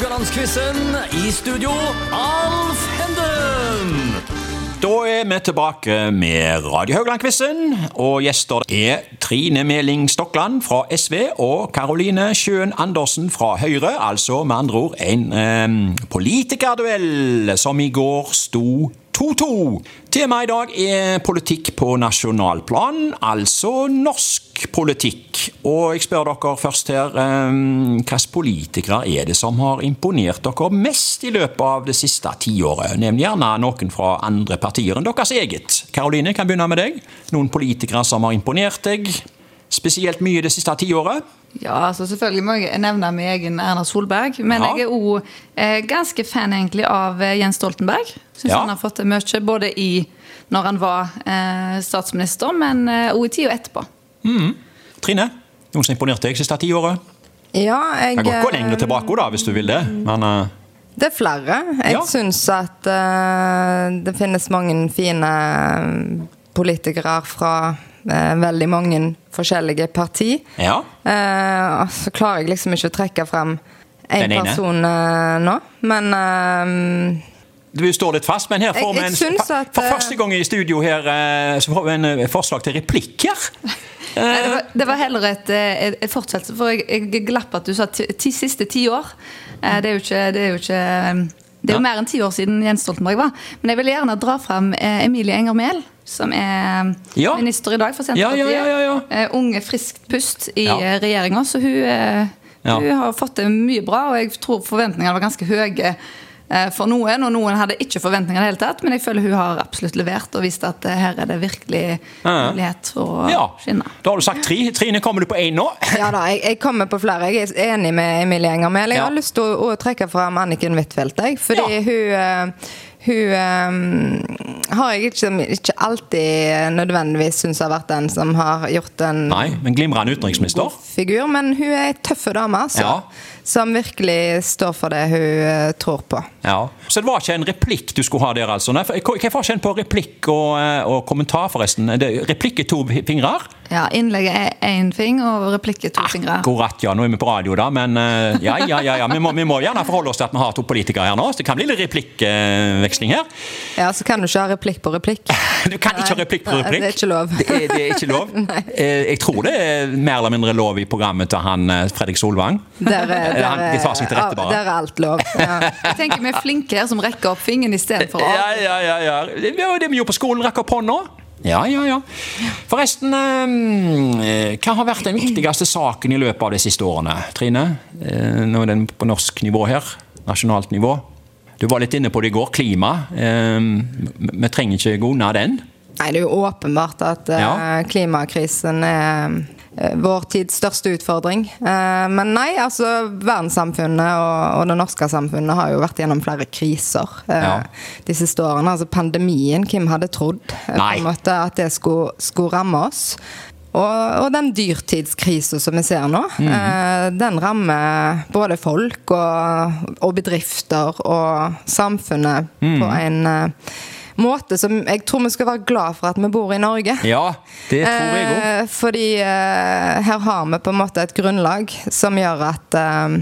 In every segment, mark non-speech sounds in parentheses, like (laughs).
Haugalandsquizen. I studio, Alf Henden. Da er vi tilbake med Radio Haugland-quizen, og gjester er Trine Meling Stokland fra SV og Karoline Sjøen Andersen fra Høyre. Altså med andre ord en eh, politikerduell som i går sto 2-2. Temaet i dag er politikk på nasjonalplan, altså norsk politikk. Og jeg spør dere først her, eh, hvilke politikere er det som har imponert dere mest i løpet av det siste tiåret? Nevn gjerne noen fra andre partier enn deres eget. Karoline, kan begynne med deg. Noen politikere som har imponert deg spesielt mye det siste tiåret? Ja, altså selvfølgelig må jeg nevne min egen Erna Solberg. Men Ja. jeg er òg eh, ganske fan egentlig av eh, Jens Stoltenberg. Syns Ja. han har fått til mye, både i når han var eh, statsminister, men òg i tida etterpå. Trine, noen som imponerte deg siste tiåret? Ja, jeg kan gå lenger tilbake da, hvis du vil det. Men Det er flere. Jeg Ja. syns at uh, det finnes mange fine politikere fra veldig mange forskjellige parti. ja. Eh, så klarer jeg liksom ikke å trekke frem én person eh, nå. Men eh, Du står litt fast, men her får vi en, at, for eh, første gang i studio her eh, så får vi en eh, forslag til replikker. (laughs) Nei, Det var, det var heller et, eh, et, et fortsettelse, for jeg, jeg glapp at du sa ti, siste ti år. Eh, Det er jo ikke Det er jo, ikke, eh, det er jo Ja. mer enn ti år siden Jens Stoltenberg var. Men jeg vil gjerne dra fram eh, Emilie Enger Mehl, som er Ja. minister i dag for Senterpartiet. ja. Eh, Unge, friskt pust i Ja. regjeringa. Så hun, eh, hun har fått til mye bra, og jeg tror forventningene var ganske høye eh, for noen, og noen hadde ikke forventninger i det hele tatt, men jeg føler hun har absolutt levert og vist at eh, her er det virkelig mulighet for å Ja. skinne. Da har du sagt tre. Trine, kommer du på én nå? ja da, jeg, jeg kommer på flere. Jeg er enig med Emilie Enger Mehl. Jeg Ja. har lyst til å, å trekke fram Anniken Huitfeldt. Fordi Ja. hun eh, hun eh, har jeg ikke, ikke alltid nødvendigvis syns har vært den som har gjort en Nei, men glimrende utenriksminister. figur, men hun er ei tøffe dame, altså. Ja. Som virkelig står for det hun eh, tror på. Ja. Så det var ikke en replikk du skulle ha der, altså? Nei, Hva er forskjellen på replikk og, eh, og kommentar, forresten? Det- Replikk er to fingrer? Ja, innlegget er én fing, og replikk er to fingre. Akkurat, ja. Nå er vi på radio, da, men eh, ja, ja, ja. ja. Vi, må, vi må gjerne forholde oss til at vi har to politikere her nå, så det kan bli litt replikkveksling her. Ja, så kan du ikke ha replikk på replikk. (laughs) Du kan ikke ha replikk på replikk. Det er ikke lov. Det er, det er ikke lov. (laughs) Eh, Jeg tror det er mer eller mindre lov i programmet til han eh, Fredrik Solvang. Der er, (laughs) Eller han- de tar seg til rette, bare. Der er alt lov. Ja. Jeg tenker vi er flinke her som rekker opp fingeren istedenfor å Ja, ja, ja. ja. Det var det vi gjorde på skolen. rekker opp hånda. Ja, ja, ja. Forresten, eh, hva har vært den viktigste saken i løpet av de siste årene, Trine? Nå er den på norsk nivå her. Nasjonalt nivå. Du var litt inne på det i går. Klima. Eh, vi trenger ikke gå unna den. Nei, det er jo åpenbart at eh, Ja. klimakrisen er eh, vår tids største utfordring. Eh, men nei, altså verdenssamfunnet og, det norske samfunnet har jo vært gjennom flere kriser Ja. de siste årene. Altså pandemien, hvem hadde trodd på en måte at det skulle, skulle ramme oss? Og, og den dyrtidskrisen som vi ser nå, mm. eh, den rammer både folk og, og bedrifter og samfunnet mm. på en eh, måte som jeg tror vi skal være glad for at vi bor i Norge. Ja, det tror jeg òg. Eh, fordi eh, her har vi på en måte et grunnlag som gjør at, eh,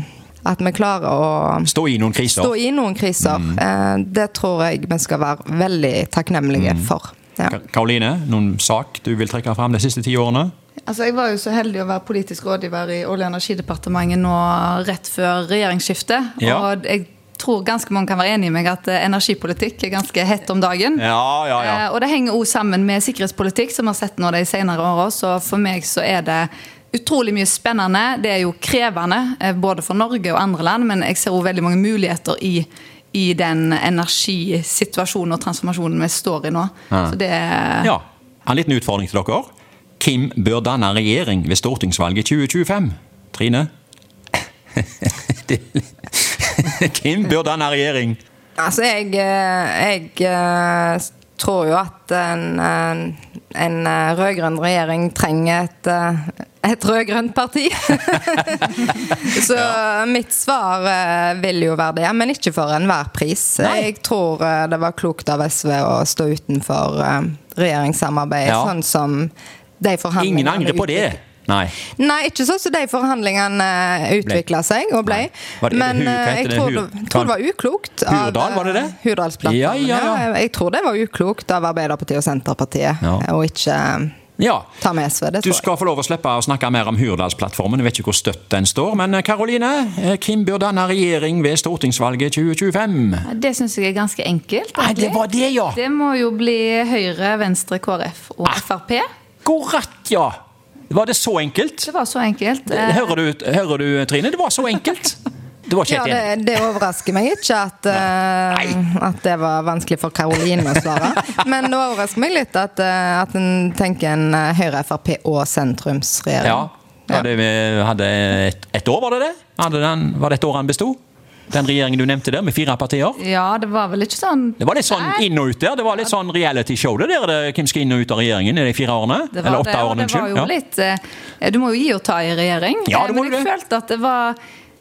at vi klarer å Stå i noen kriser. stå i noen kriser. Mm. Eh, det tror jeg vi skal være veldig takknemlige Mm. for. Ja. Karoline, noen sak du vil trekke fram de siste ti årene? Altså, Jeg var jo så heldig å være politisk rådgiver i Olje- og energidepartementet nå rett før regjeringsskiftet. Ja. Og jeg tror ganske mange kan være enig i meg at eh, energipolitikk er ganske hett om dagen. Ja, ja, ja. Eh, Og det henger òg sammen med sikkerhetspolitikk, som vi har sett nå de senere åra. Så for meg så er det utrolig mye spennende. Det er jo krevende, eh, både for Norge og andre land, men jeg ser òg veldig mange muligheter i, i den energisituasjonen og transformasjonen vi står i nå. Ja. Så det Ja, En liten utfordring til dere. Hvem bør danne regjering ved stortingsvalget 2025? Trine? (laughs) Hvem bør danne regjering? Altså, jeg, eh, jeg eh, tror jo at en, en, rød-grønn regjering trenger et, eh, et rød-grønt parti. (laughs) Så mitt svar eh, vil jo være det, men ikke for enhver pris. Nei. Jeg tror eh, det var klokt av SV å stå utenfor regjeringssamarbeid, Ja. sånn som de forhandlingene Ingen angrer på det. Nei. Nei, ikke sånn som de forhandlingene utvikla seg og ble. Det- Men eh, heter jeg det? tror det, tror det var uklokt. av, Hurdal, var det det? eh, Hurdalsplattformen. Ja, ja, ja. Jeg tror det var uklokt av Arbeiderpartiet og Senterpartiet Ja. å ikke eh, Ja. ta med SV. Det Du skal få lov å slippe å snakke mer om Hurdalsplattformen. Jeg vet ikke hvor støtt den står. Men eh, Karoline, eh, hvem bør danne regjering ved stortingsvalget 2025? Det syns jeg er ganske enkelt. Nei, det var det, ja! Det må jo bli Høyre, Venstre, KrF og Frp. Akkurat, ja! Var det så enkelt? Det var så enkelt. Hører du, hører du Trine? Det var så enkelt. Det var ikke helt ja, det, det overrasker meg ikke at, uh, at det var vanskelig for Karoline å svare. (laughs) Men det overrasker meg litt at, uh, at en tenker en eh, Høyre, Frp og sentrumsregjering. Ja. Hadde vi hadde et, et år, var det det? Hadde den, var det et år han besto? Den regjeringen du nevnte der, med fire partier? Ja, det var vel ikke sånn Det var litt sånn Nei, inn og ut der. Det var litt sånn reality-show det der. det- Hvem skal inn og ut av regjeringen i de fire årene? Eller åtte det, årene, det var jo litt eh, Du må jo gi og ta i regjering. Ja, det må Men jeg det. følte at det var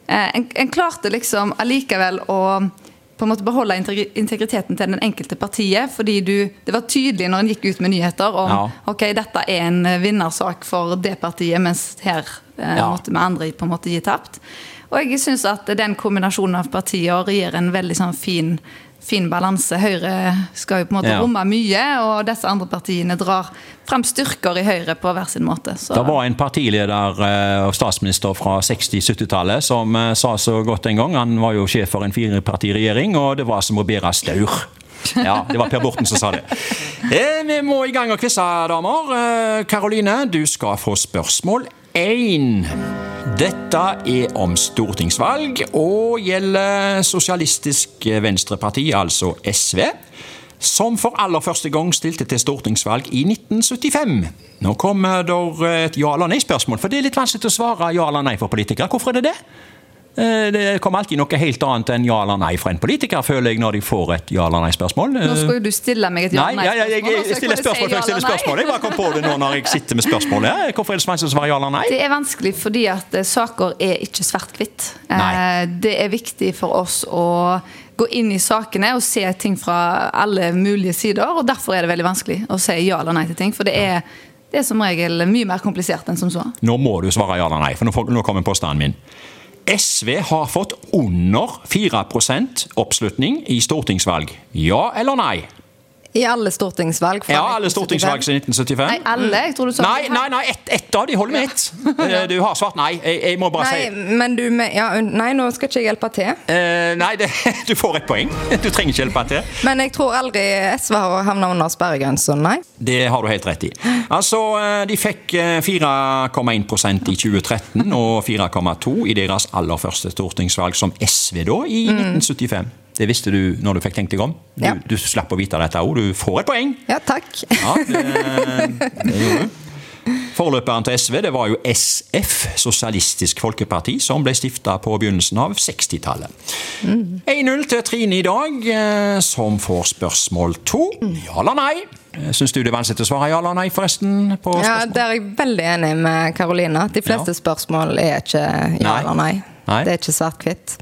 eh, en, en klarte liksom allikevel å på en måte beholde integriteten til den enkelte partiet. Fordi du, det var tydelig når en gikk ut med nyheter om Ja. ok, dette er en eh, vinnersak for det partiet, mens her eh, Ja. måtte vi andre på en måte gi tapt. Og jeg syns at den kombinasjonen av partier gir en veldig sånn fin fin balanse. Høyre skal jo på en måte Ja. romme mye, og disse andre partiene drar frem styrker i Høyre på hver sin måte. Så. Det var en partileder eh, og statsminister fra 60-70-tallet som eh, sa så godt en gang. Han var jo sjef for en firepartiregjering, og det var som å bære staur. Ja, det var Per Borten som sa det. Eh, vi må i gang og quize, damer. Karoline, du skal få spørsmål én. Dette er om stortingsvalg og gjelder Sosialistisk Venstreparti, altså SV som for aller første gang stilte til stortingsvalg i 1975. Nå kommer det et ja- eller nei-spørsmål, for det er litt vanskelig å svare ja eller nei for politikere. Hvorfor er det det? Eh, Det kommer alltid noe helt annet enn ja eller nei fra en politiker, føler jeg, når de får et ja eller nei-spørsmål. Nå skal jo du stille meg et ja, eller nei-spørsmål. Nei, jeg, jeg stiller spørsmål før jeg stiller spørsmål. Jeg bare kom på det nå når jeg sitter med spørsmålet. (laughs) Hvorfor er det så mange å svare ja eller nei? Det er vanskelig fordi at eh, saker er ikke svart-hvitt. Eh, Det er viktig for oss å gå inn i sakene og se ting fra alle mulige sider. og Derfor er det veldig vanskelig å si ja eller nei til ting. For det er, det er som regel mye mer komplisert enn som så. Nå må du svare ja eller nei, for nå, får- nå kommer påstanden min. SV har fått under 4% oppslutning i stortingsvalg. Ja eller nei? I alle stortingsvalg fra Ja, alle stortingsvalg siden 1975. Nei, alle? Jeg tror du sa Nei, nei, nei ett et av de holder med ett. Eh, Du har svart nei. Jeg, jeg må bare Nei, si men du ja, Nei, nå skal ikke jeg hjelpe til. Uh, Nei, det, (laughs) du får et poeng. Du trenger ikke hjelpe til. Men jeg tror aldri SV har havna under sperregrensa, nei. Det har du helt rett i. Altså, eh, De fikk eh, 4,1% i 2013 og 4,2 i deres aller første stortingsvalg som SV da, i 1975. Det visste du når du fikk tenkt deg om. Du, Ja. du slapp å vite dette òg. Du får et poeng. Ja, takk. Ja, det, (laughs) det gjorde du. Forløperen til SV det var jo SF, Sosialistisk Folkeparti, som ble stifta på begynnelsen av 60-tallet. 1-0 til Trine i dag, eh, som får spørsmål to. Ja eller nei? Eh, Syns du det er vanskelig å svare ja eller nei, forresten? på Ja, spørsmål? Der er jeg veldig enig med Karoline. De fleste Ja. spørsmål er ikke ja Nei. eller nei. Nei. Det er ikke svart-hvitt.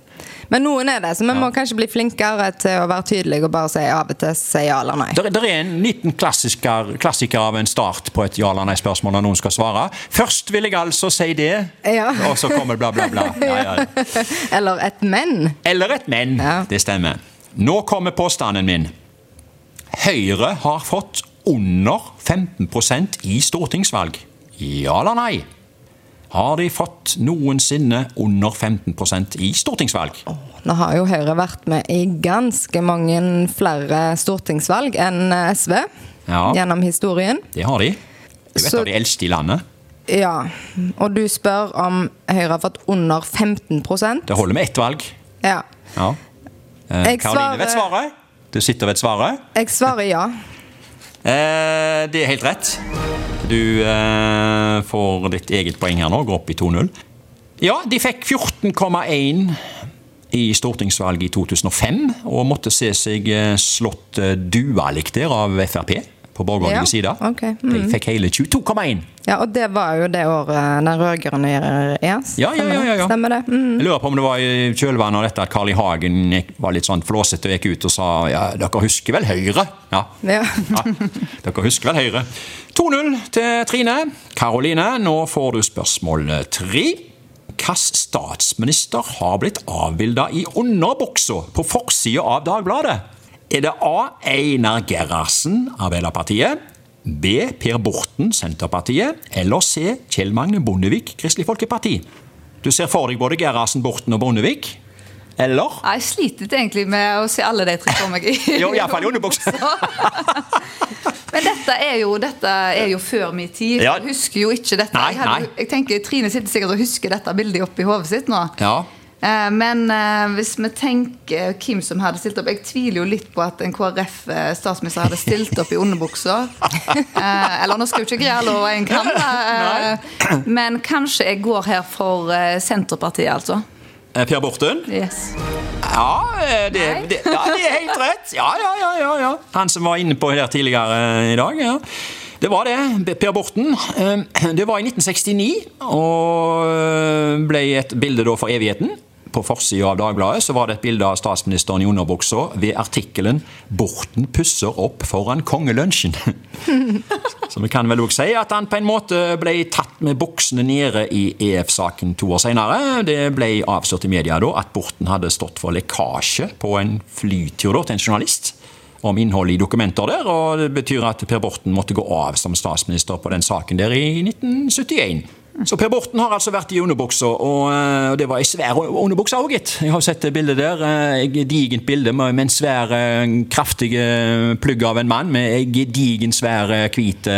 Men noen er det, så vi må kanskje bli flinkere til å være tydelige og bare si av og til si ja eller nei. Det, er en liten klassiker, klassiker av en start på et ja eller nei-spørsmål når noen skal svare. Først vil jeg altså si det, Ja. og så kommer bla, bla, bla. (laughs) Ja, ja. Eller et men. Eller et men. Det stemmer. Nå kommer påstanden min. Høyre har fått under 15% i stortingsvalg. Ja eller nei? Har de fått noensinne under 15% i stortingsvalg? Nå har jo Høyre vært med i ganske mange flere stortingsvalg enn SV Ja. gjennom historien. Det har de. Det er et av de eldste i landet. Ja, og du spør om Høyre har fått under 15% Det holder med ett valg. Ja. Ja. Eh, Jeg Karoline vet svaret. Du sitter ved svaret. Jeg svarer ja. Eh, det er helt rett. Du eh, får ditt eget poeng her nå, går opp i 2-0. Ja, de fikk 14,1 i stortingsvalget i 2005, og måtte se seg eh, slått eh, der av Frp. På borgerlige Ja, side. Mm. De fikk hele 22,1. Ja, og det var jo det året den rød-grønne. Ja, ja, ja, ja, ja. Stemmer det? Mm. Jeg lurer på om det var i kjølvannet av dette at Carl I. Hagen var litt sånn flåsete og gikk ut og sa ja, dere husker vel Høyre? Ja, Ja. ja. Dere husker vel Høyre. 2-0 til Trine. Karoline, nå får du spørsmål tre. Hvilken statsminister har blitt avbilda i underbuksa på forsida av Dagbladet? Er det A. Einar Gerhardsen, Arbeiderpartiet? B. Per Borten, Senterpartiet? Eller C. Kjell Magne Bondevik, Kristelig Folkeparti? Du ser for deg både Gerhardsen, Borten og Bondevik? Eller? Jeg sliter egentlig med å se alle de tre for meg. Jo, iallfall i (laughs) underbuksa. (laughs) Men dette er, jo, dette er jo før min tid. Ja. Jeg husker jo ikke dette. Nei, jeg, hadde, jeg tenker Trine sitter sikkert og husker dette bildet oppi hodet sitt nå. Ja. Eh, Men eh, hvis vi tenker hvem som hadde stilt opp Jeg tviler jo litt på at en KrF-statsminister hadde stilt opp i underbuksa. (laughs) Eh, Eller nå skal jo ikke Grelo og en kan, eh, men kanskje jeg går her for Senterpartiet, altså. Eh, Per Borten? Yes. Ja det, det, ja, det er helt rett. Ja, ja, ja, ja, ja. Han som var inne på her tidligere i dag. ja. Det var det. Per Borten. Det var i 1969, og ble et bilde da for evigheten. På forsida av Dagbladet så var det et bilde av statsministeren i underbuksa ved artikkelen 'Borten pusser opp foran kongelunsjen'. (laughs) Så vi kan vel også si at han på en måte ble tatt med buksene nede i EF-saken to år senere. Det ble avslørt i media da at Borten hadde stått for lekkasje på en flytur da, til en journalist om innholdet i dokumenter der, og det betyr at Per Borten måtte gå av som statsminister på den saken der i 1971. Så Per Borten har altså vært i underbuksa, og eh, det var ei svær underbukse òg, gitt. Jeg har sett det bildet der. eh, gedigent bilde med en svær, eh, kraftig plugg av en mann med ei gedigen, svær, hvit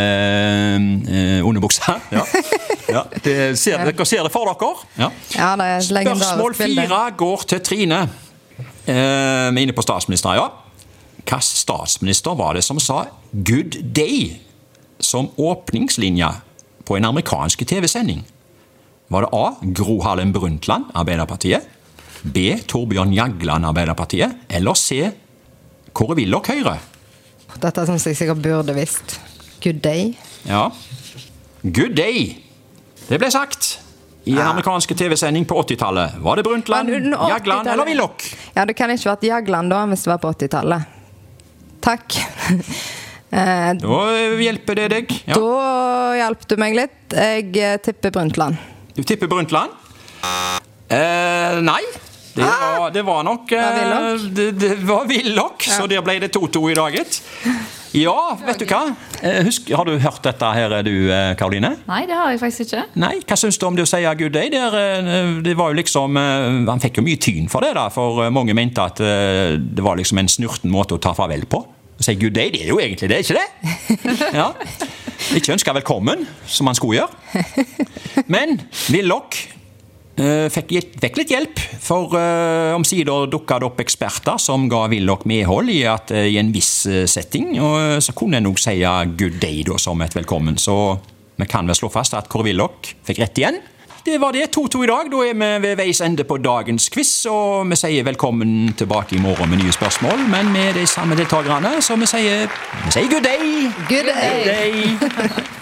underbukse. (laughs) Ja. Ja, det ser, dere ser det for dere? Ja. Ja, det er Spørsmål fire går til Trine. Eh, inne på statsminister, ja. Hvilken statsminister var det som sa 'good day' som åpningslinje på en amerikansk TV-sending? Var det A. Gro Harlem Brundtland, Arbeiderpartiet? B. Torbjørn Jagland, Arbeiderpartiet? Eller C. Kåre Willoch, Høyre? Dette syns jeg sikkert burde visst. Good day. Ja. Good day. Det ble sagt. I en amerikansk TV-sending på 80-tallet. Var det Brundtland, Jagland eller Willoch? Ja, det kan ikke vært Jagland da, hvis det var på 80-tallet. Takk. Eh, Da hjelper det deg. Ja. Da hjalp du meg litt. Jeg eh, tipper Brundtland. Du tipper Brundtland? Eh, nei. Det var, det var nok Ah! var eh, Willoch? det, det var Willoch, så der ble det 2-2 i dag, gitt. Ja, vet du hva? Eh, Husk, har du hørt dette her, du, eh, Karoline? Nei, det har jeg faktisk ikke. Nei, hva syns du om det å si good day? Der, eh, det var jo liksom eh, Han fikk jo mye tyn for det, da, for eh, mange mente at eh, det var liksom en snurten måte å ta farvel på. Å si good day, det er jo egentlig det, ikke det? (laughs) Ja. Ikke ønska velkommen, som han skulle gjøre. Men Willoch eh, fikk, litt hjelp, for uh, omsider dukka det opp eksperter som ga Willoch medhold i, at, uh, i en viss uh, setting. Og så kunne en nok si good day da, som et velkommen. Så vi kan vel slå fast at Kåre Willoch fikk rett igjen. Det var det. 2-2 i dag. Da er vi ved veis ende på dagens quiz, og vi sier velkommen tilbake i morgen med nye spørsmål, men med de samme deltakerne, så vi sier, vi sier good day! Good day! Good day. (laughs)